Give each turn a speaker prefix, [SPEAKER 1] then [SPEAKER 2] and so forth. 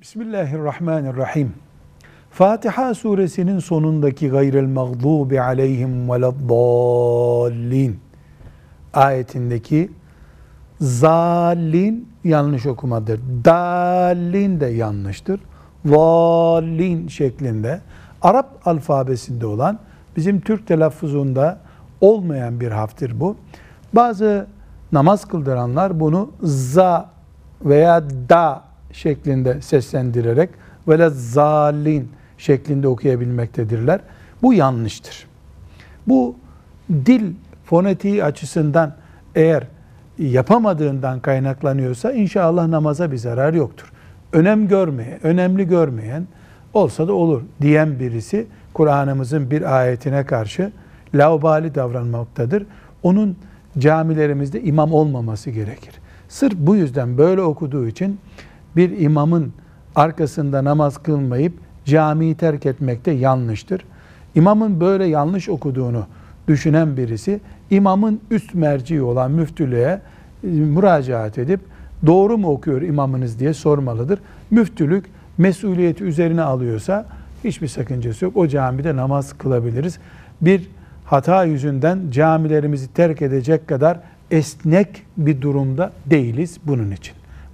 [SPEAKER 1] Bismillahirrahmanirrahim. Fatiha suresinin sonundaki gayrel mağdubi aleyhim veleddallin ayetindeki zallin yanlış okumadır. Dallin de yanlıştır. Vallin şeklinde Arap alfabesinde olan bizim Türk telaffuzunda olmayan bir harftir bu. Bazı namaz kıldıranlar bunu za veya da şeklinde seslendirerek ve zalin şeklinde okuyabilmektedirler. Bu yanlıştır. Bu dil fonetiği açısından eğer yapamadığından kaynaklanıyorsa inşallah namaza bir zarar yoktur. Önem görmeyen, önemli görmeyen olsa da olur diyen birisi Kur'an'ımızın bir ayetine karşı laubali davranmaktadır. Onun camilerimizde imam olmaması gerekir. Sırf bu yüzden böyle okuduğu için bir imamın arkasında namaz kılmayıp camiyi terk etmekte yanlıştır. İmamın böyle yanlış okuduğunu düşünen birisi imamın üst merci olan müftülüğe e, müracaat edip doğru mu okuyor imamınız diye sormalıdır. Müftülük mesuliyeti üzerine alıyorsa hiçbir sakıncası yok. O camide namaz kılabiliriz. Bir hata yüzünden camilerimizi terk edecek kadar esnek bir durumda değiliz bunun için.